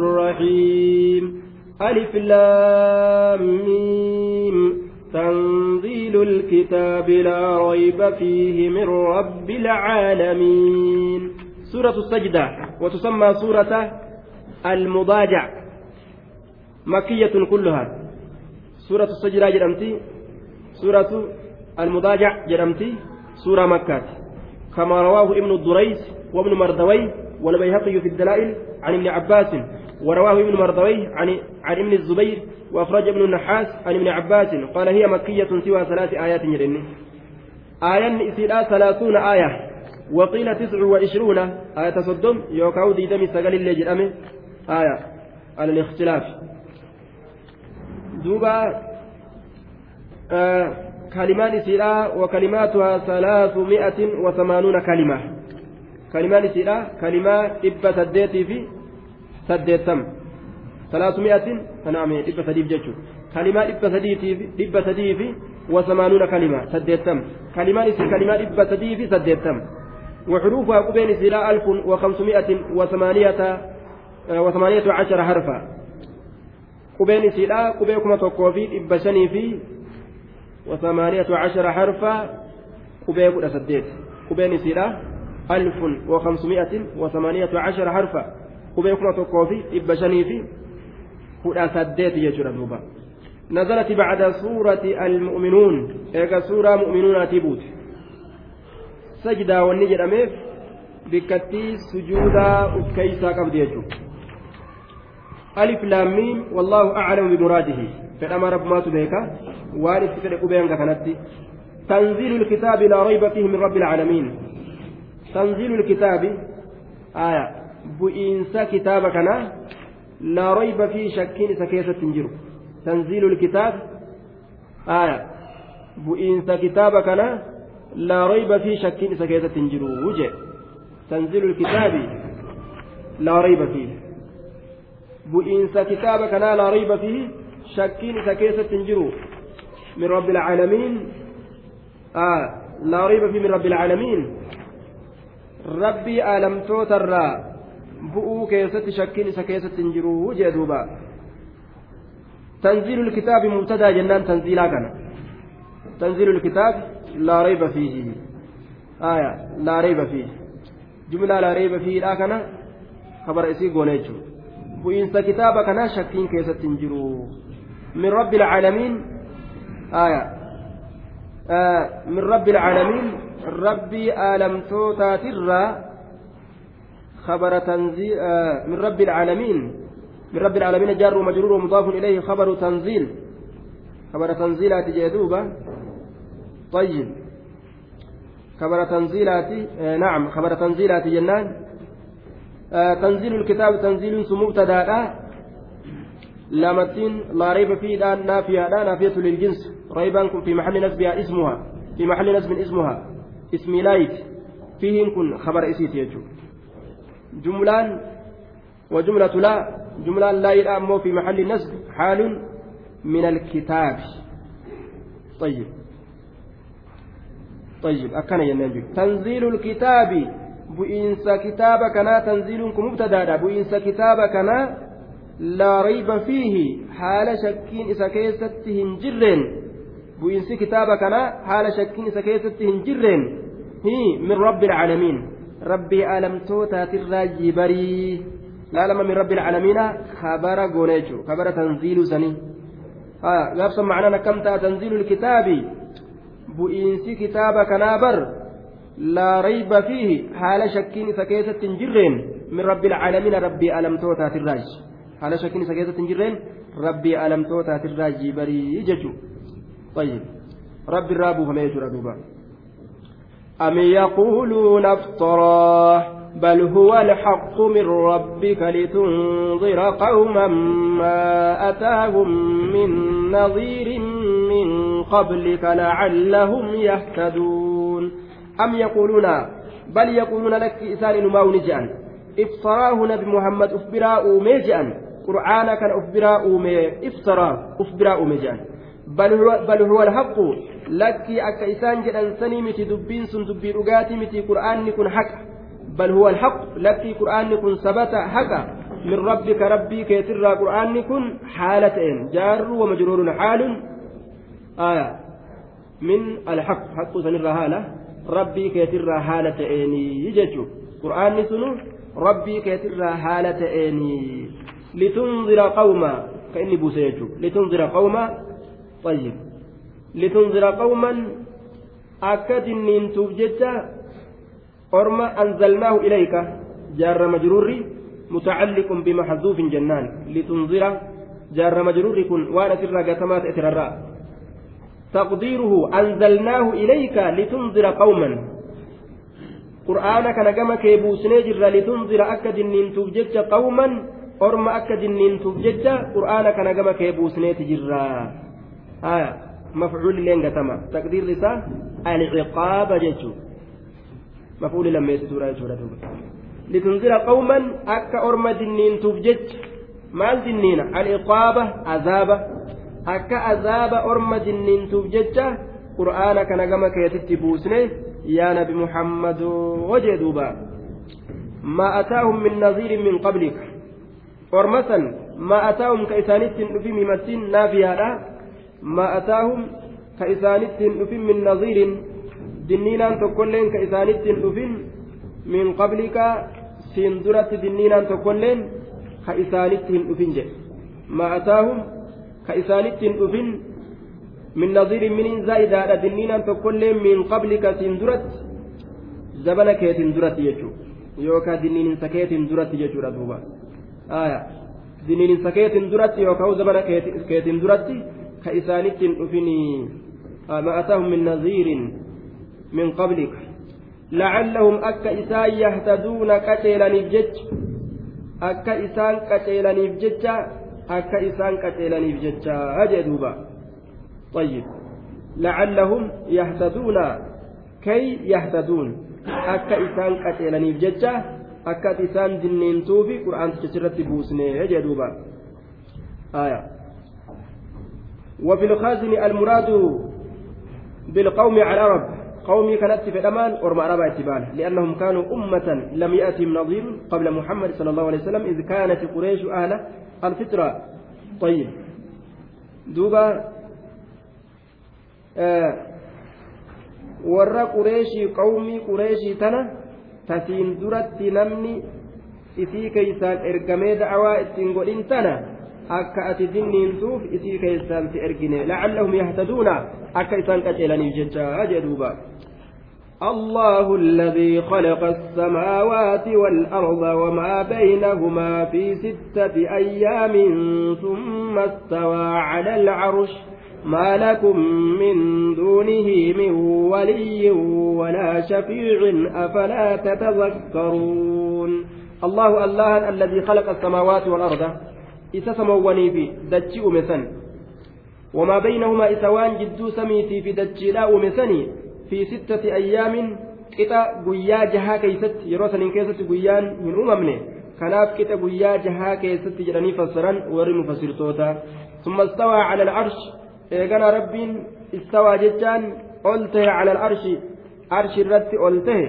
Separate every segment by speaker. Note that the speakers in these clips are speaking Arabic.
Speaker 1: الرحيم. ألف لام ميم. تنزيل الكتاب لا ريب فيه من رب العالمين. سورة السجدة وتسمى سورة المضاجع. مكية كلها. سورة السجدة جرمتي. سورة المضاجع جرمتي. سورة مكة. كما رواه ابن الدريس وابن مردوي والبيهقي في الدلائل عن ابن عباس. ورواه ابن مردوي عن عن ابن الزبير وأخرج ابن النحاس عن ابن عباس قال هي مكية سوى ثلاث آيات جرني آية إسيلا ثلاثون آية وقيل تسع وعشرون. آية صدم يوكاو دي دمي سقل اللي آية على الاختلاف. دوبا آه كلمات إسيلا وكلماتها ثلاثمائة وثمانون كلمة. كلمات إسيلا كلمة إبا سديتي في سديتم ثلاثمائة نعم إبا سديف جتشو كلمة إبا سديتي إبا سديف وثمانون كلمة سديتم كلمات إسيلا كلمة إبا سديف سديتم وحروفها قبين إسيلا ألف وخمسمائة وثمانية وثمانية عشر حرفا قبين إسيلا قبيكما تقوفي إبا شني في وثمانية عشر حرفا قبيك الأسديت قبين سيرة ألف وخمسمائة وثمانية عشر حرفا قبيكما تقوفي إبا شني في الأسديت يجرى دوبا نزلت بعد سورة المؤمنون إيجا سورة مؤمنون تبوت سجدة والنجر أميف بكتي سجودا أكيسا يجو ألف لام ميم والله أعلم بمراده فلما رب ما تبيك وارث في قبين كانت تنزيل الكتاب لا ريب فيه من رب العالمين تنزيل الكتاب آية بئنس كتابكنا لا ريب فيه شك سكيسة تنجر تنزيل الكتاب آية. بئنس كتابكنا لا ريب فيه شك سكيسة تنجر وجه. تنزيل الكتاب لا ريب فيه. بئنس كتابكنا لا ريب فيه شكين سكيسة تنجرو من رب العالمين. آه. لا ريب فيه من رب العالمين. توتر بؤو كيسة شكين سكيسة تنجرو جدوبا تنزيل الكتاب مبتدا جنان تنزيلا كان. تنزيل الكتاب لا ريب فيه. آية لا ريب فيه. جملة لا ريب فيه لا كان خبر إسي قونيتشو kitaaba kanaa shakkiin keessatti hin jiru min rabbi العالمين آية. آه من رب العالمين ربي آلمتوتا ترى خبر تنزيل آه من رب العالمين. من رب العالمين جار ومجرور ومضاف إليه خبر تنزيل. خبر تنزيلات جدوبة طيب. خبر تنزيلات آه نعم خبر تنزيلات جنان. تنزيل الكتاب تنزيل مبتدا لامتين لا ريب فيه لا نافية لا نافية للجنس. ريبا في محل نسبها اسمها. في محل نسب اسمها. اسم لايت فيه كن خبر إسيت يجو. جملان وجملة لا جملان لا يلأمو في محل نسب حال من الكتاب طيب طيب أكن ينجي تنزيل الكتاب tanziiluun kun mubtadaadha bu'iinsa kitaaba kanaa laa rayba fiihi haala shakkiin isa keessatti hin jirreen bu'iinsi kitaaba kanaa haala shakkiin isa keessatti hin jirreen hi min rabbi alcaalamiin rabbii aalamtootaatirraa jibarii laalama min rabbi alcaalamiina kabara goone jechuu kabara tanziiluu sanii gaafsan macnaan akkam ta'a tanziilu lkitaabi bu'iinsi kitaaba kanaa bar لا ريب فيه حال شكين سكيسة جرين من رب العالمين ربي ألم توتا تراج حال شكين سكيسة جرين ربي ألم توتا تراج بري ججو طيب ربي الرابو فما يجرى دوبا أم يقولون افتراه بل هو الحق من ربك لتنظر قوما ما أتاهم من نظير من قبلك لعلهم يهتدون. أم يقولون بل يقولون لك إسان نماو نجأن. افتراه نبي محمد أفبراء ميجأن. قرآن كان أفبراء مي افتراه أفبراء هو, بل هو الحق. لك أكا إسان جدًا سني متي دبين سن دبي رقاتي متي قرآن نكون حق. بل هو الحق. لك قرآن نكون ثبت حق من ربك ربي كيتر قرآن كن حالتين. جار ومجرور حال. آية. من الحق. حق سنر هالة. ربي كيتر حالتين. يججو. قرآن سنو ربي كيتر حالتين. لتنذر قوما. كأني بوسيجو. لتنذر قوما. طيب. لتنذر قوما أكد ننتوب ججا أرما أنزلناه إليك. جار مجروري متعلق بمحذوف جنان. لتنذر جار مجرور كن وأنا سر قتمات تقديره أنزلناه إليك لتنذر قوما. قرآن كان كما كيبوسني جر لتنذر أكد ننتوب ججا قوما. أرما أكد ننتوب ججا قرآن كان كما haya mafcuulli illee gatama taqdiirri isaa alciqaaba jechuu mafcuulli lammeessituudha jechuudha duuba litunzira qawman akka orma dinniintuuf jecha maal dinniina alciqaaba azaaba akka azaaba orma dinniintuuf jecha qur'aana kana gama keetitti buusne yaa nabi muhammadoo jee duuba maa ataahum min naziirin min qablika ormasan maa ataahum ka isaanittiin dhufi mimatiin naafiyaadha ما أتاهم كإسانيت في من نظير دنينان تقولين كإسانيت في من قبلك dhufin jedhe ma ataahum ka isaanitti hin dhufin min naziirin miniin zaa'idaadha dinniinaan tokkolleen min qablika siin duratti zabana keetiin duratti jechuudha yookaan dinniininsa keetiin duratti jechuudha duuba dinniininsa keetiin duratti yookaan zabana keetiin duratti isaanitti hin dhufin ma ataahum min naziirin min qablika لعلهم أكا إسان يهتدون كتيلانيف جج أكا إسان كتيلانيف جج أكا إسان كتيلانيف جج. أجدوبا طيب. لعلهم يهتدون. كي يهتدون. أكا إسان كتيلانيف جج أكا إسان دنين توفي قرآن تشرت بوسني. أجدوبا آية. وفي الخازن المراد بالقوم على رب قومي كانت في الأمان أرمى أربع اتبان لأنهم كانوا أمة لم يأتهم نظير قبل محمد صلى الله عليه وسلم إذ كانت قريش أهل الفطرة. طيب. دوبا آه warra qureeshii qawmii qureeshii tana tasiin duratti namni isii keeysaan ergamee da'awaa ittiin godhin tana akka ati dinniintuuf isii keeysaan si ergine lacallahum yahtaduuna akka isaan qaceelaniif jechaa jee duuba الله الذي خلق السماوات والأرض وما بينهما في ستة أيام ثم استوى على العرش ما لكم من دونه من ولي ولا شفيع أفلا تتذكرون الله الله الذي خلق السماوات والأرض إذا سموني في دجئ مثلا وما بينهما إسوان جدو سميتي في دجئ مثني في ستة أيام qixa guyyaa jahaa keeysatti yeroo saniin keessatti guyyaan hin uumamne kanaaf qixa guyyaa jahaa keessatti jedhanii fassaran warri mufassirtoota cala alcarsh eegana rabbiin istawaa jechaan ol tahe cala alcarshi arshi irratti ol tahe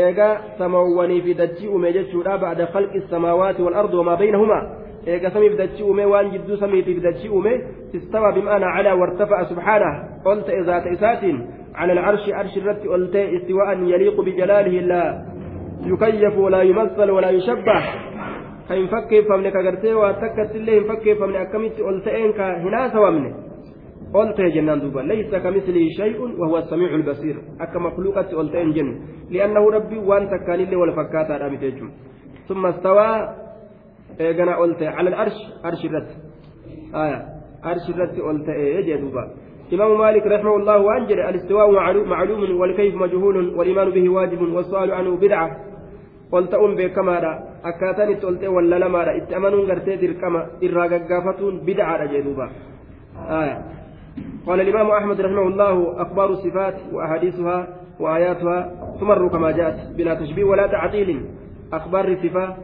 Speaker 1: eega samawwanii fi dachii uume jechuudha bacda khalqi الsamaawaati والأرض وما بينهما eega samiif dachii uume waan jidduu samiitiif dachii uume istawaa bima'ana calaa wartafa'a subxaanah ol ta'e zaata isaatiin على العرش عرش الرت ألتي استواء يليق بجلاله لا يكيف ولا يمثل ولا يشبه كان فكي فمن كغرتي واتكت الله فكي فمن أكمت ألتين كهنا سوامنه ألتي جنان دوبا ليس كمثله شيء وهو السميع البصير أكا مخلوقة ألتين جن لأنه ربي وأنت كان ولا فكاتا ثم استوى جنا ألتي على العرش عرش الرت آية عرش الرت ألتي يجي دوبا إمام مالك رحمه الله وأنجل الاستواء معلوم والكيف مجهول والإيمان به واجب والسؤال عنه بدعة قلت أم بكما أكاتني تلت ولا لما اتأمنوا قرتي دركما قافتون بدعة جدوبا آية قال الإمام أحمد رحمه الله أخبار الصفات وأحاديثها وآياتها تمر كما جاءت بلا تشبيه ولا تعطيل أخبار الصفات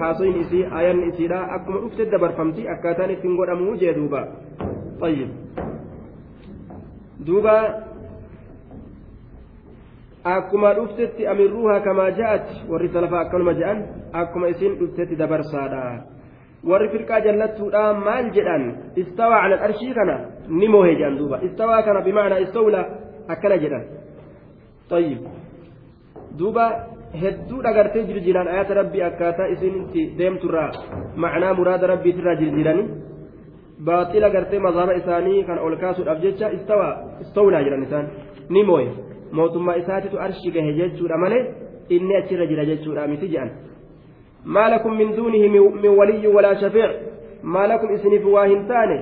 Speaker 1: حاصين إسي آيان إسي لا أكما أفتد برفمتي أكاتني تنقل أمو جدوبا طيب duuba akkuma dhuftetti amirruuhaa kamaa ja'at warri salafaa akkanuma je'an akkuma isin dhuftetti dabarsaadha warri firqaa jallattuudha maal jedhan istawaa cala arshii kana ni moohe jedhan duuba istawaa kana bimacnaa istawla akkana jedhan طيب duuba hedduu dhagartee jirjiran ayata rabbii akkaataa isinitti deemturraa macnaa muraada rabbiitirraa jirjiranii baaxila gartee mazhaba isaanii kan ol kaasuudhaaf jecha istawlaa jedhan isaan ni mooye mootummaa isaatitu arshi gahe jechuudha malee inni achirra jira jechuudha miti jedhan ما لكم من دونه من ولي ولا شفيع ما لكم اسنف واهن تاني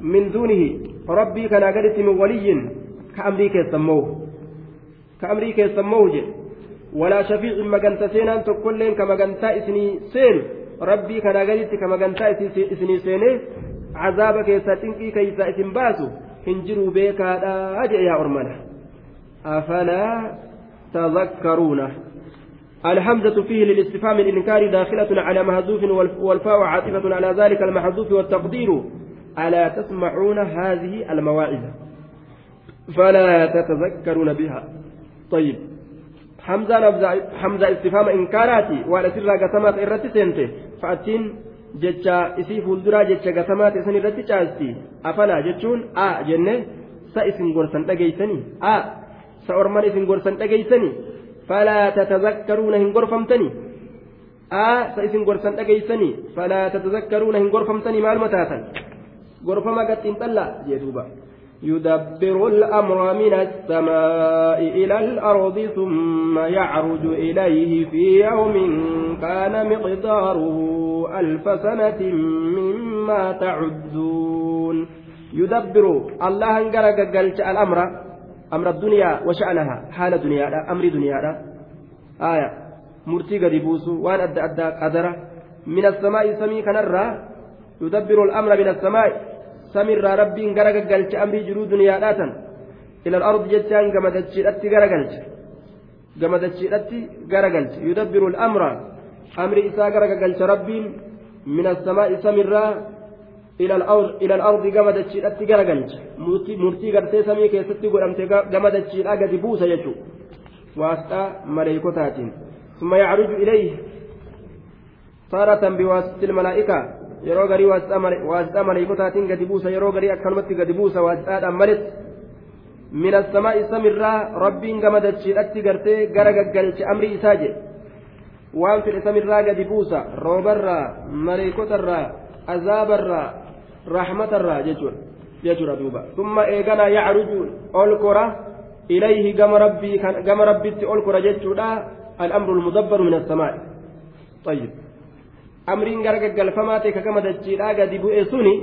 Speaker 1: من دونه ربي كان قدت من ولي كأمريكا يسموه كأمريكا يسموه جي ولا شفيع مجنتا سينان تقولين كمجنتا اسني سين. ربي كان قدت كمجنتا اسني سيني. عذاب كيسا تنكي كيسا اسم باسو. هنجروا بيكا أجئ يا أرمنا. أفلا تذكرونه الحمزة فيه للاستفهام الإنكار داخلة على محذوف والفاء عاطفة على ذلك المحذوف والتقدير. ألا تسمعون هذه المواعظ فلا تتذكرون بها. طيب. حمزة حمزة استفهام إنكاراتي وعلى سر قسمات إرتي سنتي فأتين jecha isii fuulduraa jecha gatamaati isan irratti caasti afalaa jechuun a jenne sa isin gorsan dhageeysanii a sa orman isin gorsan dhageeysanii فلا تتذكرون هن غرفمتني. آه سيسن غرسن أجيسني فلا تتذكرون هن غرفمتني مع المتاتا غرفما قد انطلع يدوبا يدبر الأمر من السماء إلى الأرض ثم يعرج إليه في يوم كان مقداره ألف سنة مما تعدون. يدبر الله انقرق الأمر أمر الدنيا وشأنها حال دنيا أمر دنيا. آية. مرتي قد وأن أدى أدى قدره. من السماء سمي كنرى يدبر الأمر من السماء. ربي غرق قلت أمري جرو دنيا داتا إلى الأرض جتان كما تشيرت غرقلت كما تشيرت غرقلت يدبر الأمر أمر إساء غرق قلت ربي من السماء سمر إلى الأرض كما تشيرت غرقلت مرتي قرتي سمي كيست قرمت كما تشيرت قد بوسا يجو واسطة ملائكتات ثم يعرج إليه تارة بواسطة الملائكة yeroo garii waasixaa maleeykotaatiin gadi buusa yeroo garii akkanumatti gadi buusa waasixaadhaan maletti min assamaa'i samirraa rabbiin gama dachiidhatti gartee gara gaggalche amrii isaa jedhe waan fedhe samirraa gadi buusa roobarraa maleeykotarraa azaabarraa rahmatarraa jechuudha duuba summa eeganaa yacruju ol kora ilayhi gama rabbitti ol kora jechuudha الأمر المدبر من السماء طيب amriin gara gaggalfamaa ta'e kakama dachiidhaa gadi bu'e suni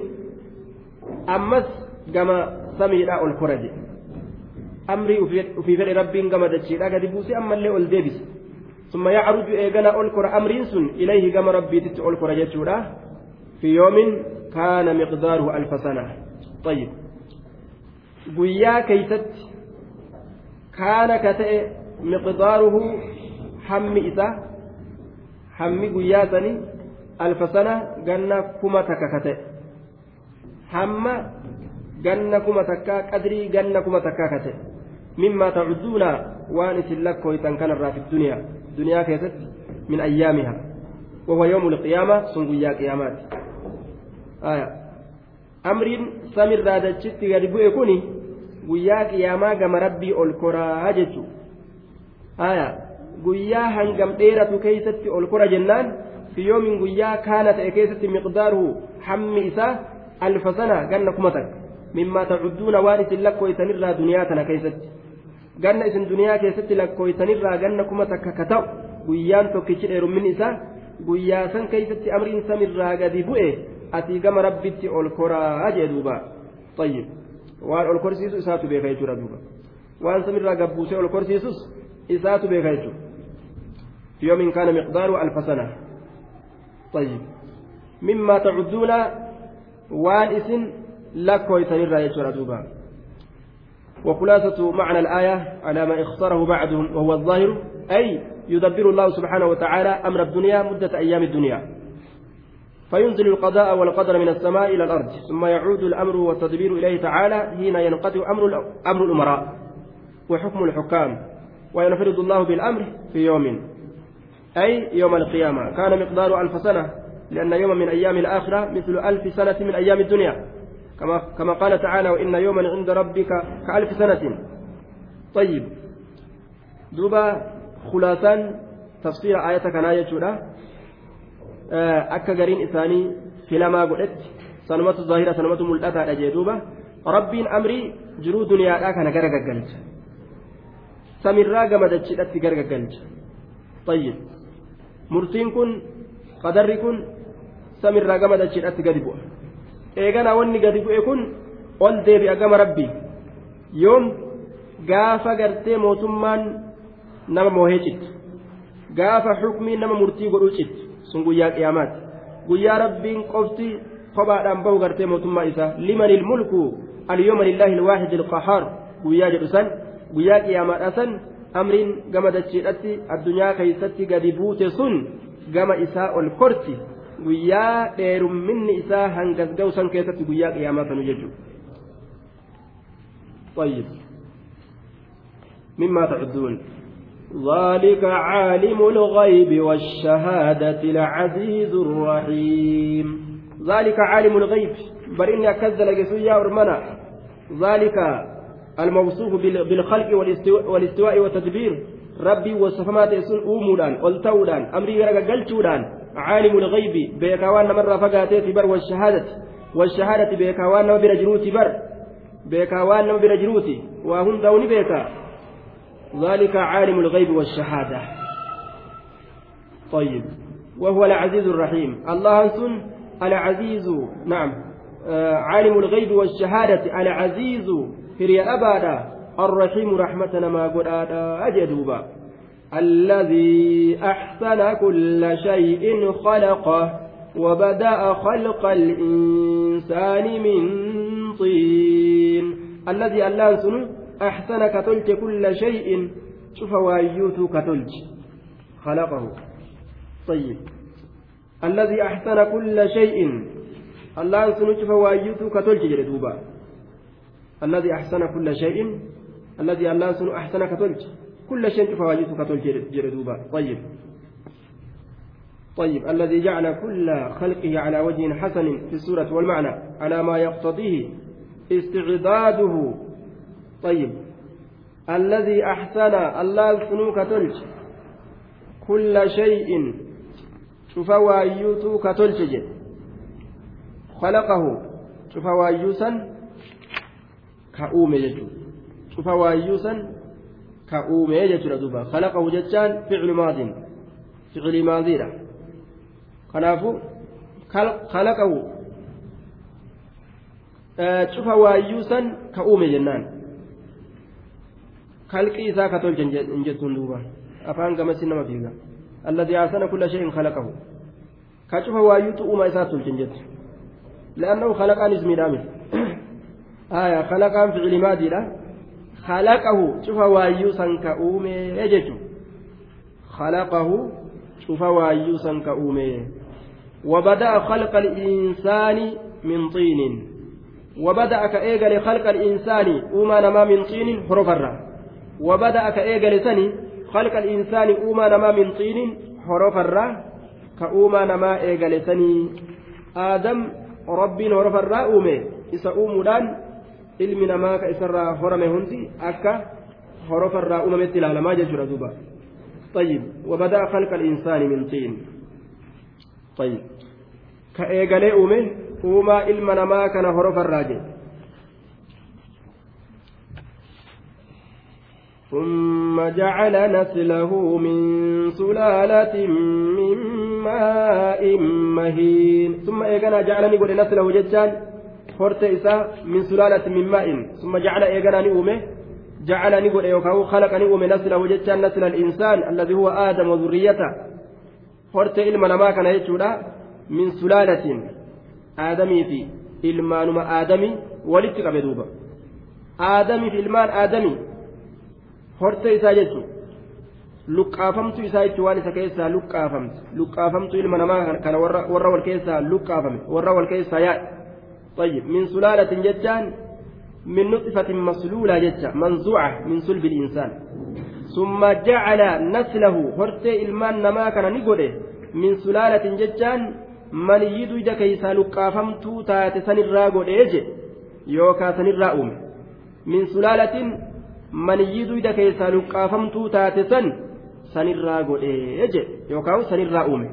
Speaker 1: ammas gama samiidhaa ol kora jedhe. Amrii ufii fedhe rabbiin gama dachiidhaa gadi buuse ammallee ol deebise. Summa yacruju eeganaa ol kora amriin sun ilayhi gama rabbiititti ol kora jechuudha. Fi yoomin kaana miqdaaruhu alfa sana. Ayyib guyyaa keeysatti kaana ka ta'e miqdaaruhu hammi isa hammi guyyaa sanii alfa sana ganna kuma takka kate hamma ganna kuma takka qadrii ganna kuma takka kate mimmaa tacudduuna waan isin lakkooytan kanarraa fi duniyaa duniyaa keessatti min ayyaamiha وهو يوم القيامة سنقيا قيامات آية أمرين سمر رادتشت قد بؤكني guyyaa qiyaamaa gama rabbii ol koraa jechu aya guyyaa hangam dheeratu keeysatti ol kora jennaan في يوم قيا كانت أكيسة مقداره حم إساه ألف سنة قلنا كمتك. مما تعدون وارث لك ويتنرى دنياتنا كيست. قلنا إسن دنيا كيست لك ويتنرى قلنا كمتك كتو. قيان توكيش من إساه قيا سن كيست أمرين سمرى قد بؤه أتي قم ربتي أولكرا أجدوبا طيب. waan ol korsiisu isaatu beeka jechuudha duuba waan samirraa gabbuusee ol korsiisus isaatu beeka jechuudha يوم كان مقداره ألف سنة. طيب. مما تعدون وان اسم لكو يتنرى يجرى دوبا. وخلاصة معنى الآية على ما اختاره بعضهم وهو الظاهر أي يدبر الله سبحانه وتعالى أمر الدنيا مدة أيام الدنيا. فينزل القضاء والقدر من السماء إلى الأرض ثم يعود الأمر والتدبير إليه تعالى حين ينقطع أمر أمر الأمراء. وحكم الحكام. وينفرد الله بالأمر في يوم. أي يوم القيامة كان مقدار ألف سنة لأن يوم من أيام الآخرة مثل ألف سنة من أيام الدنيا كما كما قال تعالى وإن يوما عند ربك كألف سنة طيب دوبا خلاصان تفسير آية كان آية akka gariin isaanii filamaa godhetti sanumatu zaahira sanumatu mul'ataadha jee duuba rabbiin amrii jiruu duniyaadhaa kana gara gaggalcha samirraa gamadachiidhatti gara gaggalcha tayyib murtiin kun qadarri kun samirraa gamadachiidhatti gadi bu'a. Eeganaa wanni gadi bu'e kun ol deebi'a gama rabbii. Yoom gaafa gartee mootummaan nama moohee cittu gaafa xukmiin nama murtii godhuu cittu sun guyyaa qiyaamaati guyyaa rabbiin qofti kophaadhaan bahu gartee mootummaa isaa liman ilmulku alyooma lillaahi ilwaahidi ilqahaar guyyaa jedhu san guyyaa qiyaamaadha san amriin gama dachiidhatti addunyaa keeysatti gadi buute sun gama isaa ol korti guyyaa dheerumminni isaa hangas ga'u san keessatti guyyaa qiyaamaa sanu jechuudha طيب مما تعدون ذلك عالم الغيب والشهادة العزيز الرحيم ذلك عالم الغيب بل إني أكذل يا أرمنا ذلك الموصوف بالخلق والاستواء والتدبير. ربي وصفمات يسون أومودان ألتودان أمري رجلتودان عالم الغيب بيكوان مرة فقاتي بر والشهادة. والشهادة بيكوان برجروتي بر. بيكوان برجروتي وهم دوني بيكا. ذلك عالم الغيب والشهادة. طيب. وهو العزيز الرحيم. الله سن العزيز نعم آه عالم الغيب والشهادة. العزيز هري أبدا الرحيم رحمتنا ما قد أجدوبا الذي أحسن كل شيء خلقه وبدأ خلق الإنسان من طين. الذي الله سنه أحسن كتلج كل شيء. شوف وايوت كتلج خلقه. طيب. الذي أحسن كل شيء. الله سنو شوف وايوت كتلج جردوبا الذي أحسن كل شيء الذي الله سنو أحسن كتلج كل شيء وايوت كتلج جردوبا طيب. طيب. الذي جعل كل خلقه على وجه حسن في السورة والمعنى على ما يقتضيه استعداده. طيب. الذي أحسن الله سنوك تلج كل شيء شوف وأيوتو كتلج خلقه شوف وايوسا كأومي يجو شوف وايوسا كأومي يجو خلقه جتان فعل ماض فعل ماضي kanaafuu kalaqahu cufa waayyuu san ka uume jennaan kalqii isaa ka tolche hin jettuun duuba afaan gamasii nama fiiga alladii ahsana kulla shay'in khalaqahu ka cufa waayyuutu uuma isaa tolche hin jettu لأنه خلقان آية خلقان فعل ماضي لا خلقه شوف وايو سنك أومي يجتو خلقه شوف وايو سنك أومي وبدأ خلق الإنسان من طين وبدأ كأيجل خلق الإنسان أوما نما من طين حروف الرّ وبدأ كأيجل سني خلق الإنسان أوما نما من طين حروف الراء كأوما نما إيجل سني آدم ربي حروف الراء أومي إسا أومودان ilmi namaa ka isarraa horame hundi akka horofarraa uumametti ilaalamaa jechuudha duuba. طيب وبدأ خلق الإنسان من طين طيب كأيجل أومه أوما إلما نما كان هرف الراجل ثم جعل نسله من سلالة من ماء مهين ثم إيقنا جعلني قد نسله ججان فرت إسا من سلالة من ماء ثم جعل إيقنا نؤمه جعلني قد يوكاو خلق نؤمه نسله ججان نسل الإنسان الذي هو آدم وذريته فرت إلما نما كان يجودا من سلالة آدمي في إلمان ما آدمي ولدت قبدوبا آدمي في إلمان آدمي hortee isaa jechuun luqqaafamtu isaa jechuun waan isa keessaa luqqaafamtu. Luqqaafamtu ilma namaa kana warra wal keessaa luqqaafame. Warra wal keessaa yaa'e. طيب من سلالة ججان من نطفة مسلولة ججة منزوعة من صلب الإنسان summa jacala naslahu hortee ilmaan namaa kana ni godhe min sulaalatin jechaan maniyyii duyda keeysaa luqqaafamtuu taate sanirraa godhee je yookaa sanirraa uume min sulaalatin maniyyii duyda keeysaa luqqaafamtuu taate san sanirraa godhee je yookaan sanirraa uume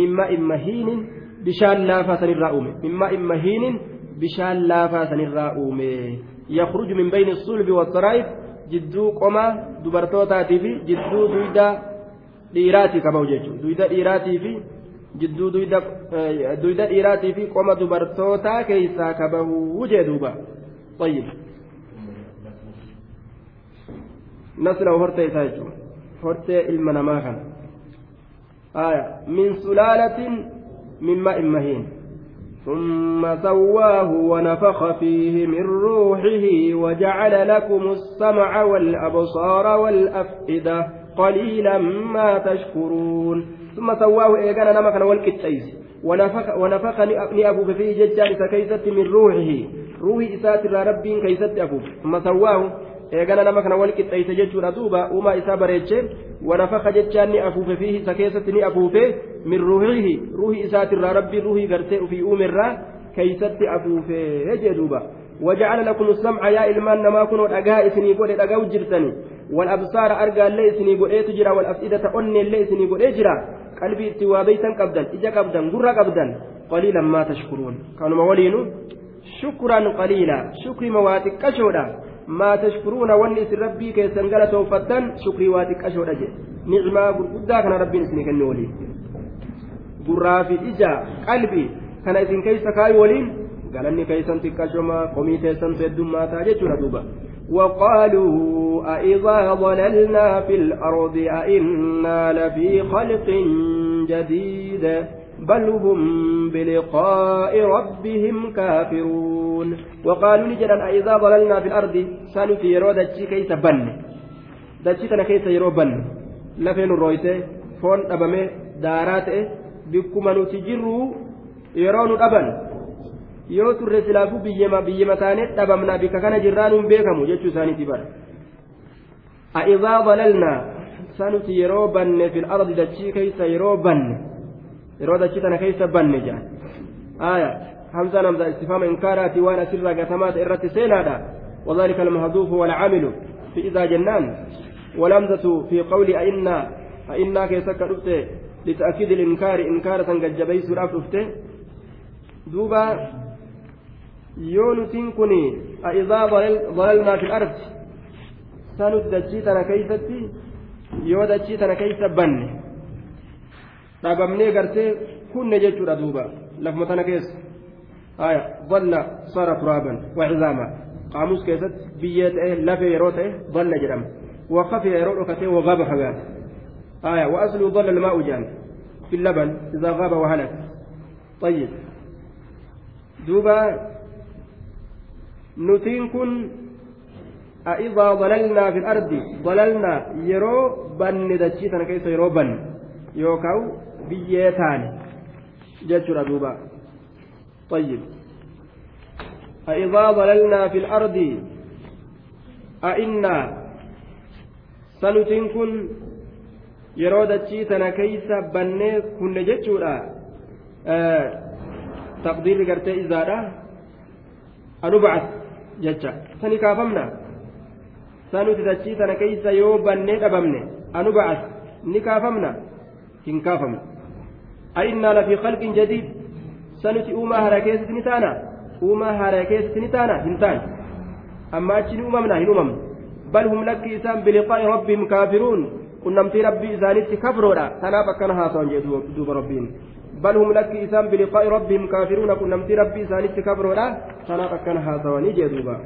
Speaker 1: mimma immahiinin bishaan laafaa sanirraa uume mimma immahiinin bishaan laafaa sanirraa uume yakhruju min bayni sulbi wasaraa'ib jidduu qoma dubartootaatii fi jidduu duyda dhiiraatii qabahu jechuudha duyda dhiiraatii fi jidduu duyda dhiiraatii fi qoma dubartootaa keessaa qabahu jee duuba طيب نسله هرتي تاجو هرتي المنما كان آية من سلالة من ماء مهين ثم سواه ونفخ فيه من روحه وجعل لكم السمع والأبصار والأفئدة قليلا ما تشكرون. ثم سواه إيقانا نمكن والكتشيس ونفخ, ونفخ نأبوك فيه ججان كيست من روحه. روحي إسات ربي كيست أبوك. ثم سواه eegana nama kana wal qixxeeyse jechuudha duuba uumaa isaa bareeche wanafaka jechaan ni afuufe fiihi isa keessatti ni afuufe min ruuhihi ruuhi isaatirraa rabbii ruuhii gartee ufii uumerraa keeysatti afuufe jee duuba وجعل لكم السمع يا إلمان نما كنوا أجاء إسني قد أجاو جرتني والأبصار أرجع اللي إسني قد تجرا والأفئدة أني اللي إسني قد أجرا قلبي اتوابيتا قبدا إجا قبدا قرى قبدا قليلا ما تشكرون كانوا مولين شكرا قليلا شكري مواتك كشودا maa tashkuruuna wanni isin rabbii keessan galatooffattan shukrii waa xiqqashoodha jedhe nicmaa gurguddaa kana rabbiin isin kenne waliin gurraa fi ija qalbii kana isin keessa kaayu waliin galanni keessan xiqqashoma komii keessan heddummaataa jechuudha duuba. وقالوا أإذا ضللنا في الأرض أإنا لفي خلق جديد بل هم بلقاء ربهم كافرون وقالوا نجدا أئذا ضللنا في الأرض سنتي يرو دجي كيس بن دجي تنا كيس يرو بن لفين الرويته فون أبمي دارات بكما نتجروا يرون أبن yoo turre silaafuu biyyama biyyama taaneet dhabamna bika kana jirraanuun beekamu jechuu isaaniiti bara a'idaa dalalnaa sanuti yeroo banne fil ardi dachii keeysa yeroo banne yeroo dachii tana keessa banne jedhan aya hamzaan hamza istifaama inkaaraati waan asirraa gatamaata irratti seenaadha وذلك المهدوف والعامل في إذا جنان والهمزة في قول أئنا أئنا كيسك لتأكيد الإنكار إنكارة قد جبيس رفته دوبا يونتين كني أإذا ضللنا في الأرض سند دجيتنا كيستي يو دجيتنا كيس بن dhabamnee gartee kunne jechuudha duuba lafuma tana keessa aya dalla sara turaaban wa cizaamaa qaamus keessatti biyyee ta'e lafee yeroo ta'e dalla jedhama وخفي يرون كتير وغاب فقال آية وأصله ضل الماء جان في اللبن إذا غاب وهلك. طيب. دوبا نتين أإذا ضللنا في الأرض ضللنا يرو بن دجيتنا كيف يرو بن يوكاو taane jechuudha duuba طيب. أإذا ضللنا في الأرض أئنا سنتين yeroo dachii tana keeysa bannee kunne jechuudha taqdiirri gartee izaadha anubacas jecha sani kaafamna sanuti dachii tana keeysa yoo bannee dhabamne anubacas ni kaafamna hin kaafamne أئنا لفي خلق جديد سنتي أوما هراكيس نتانا أوما هراكيس نتانا هنتان أما أتشني أممنا هن أمم بل هم لك قلنمتي ربي إسانيت كفروا تنافا كان هاتون دوب ربين. بل هم لك إسان بلقاء ربهم كافرون. قلنمتي ربي إسانيت كفروا تنافا كان هاتون جدوبا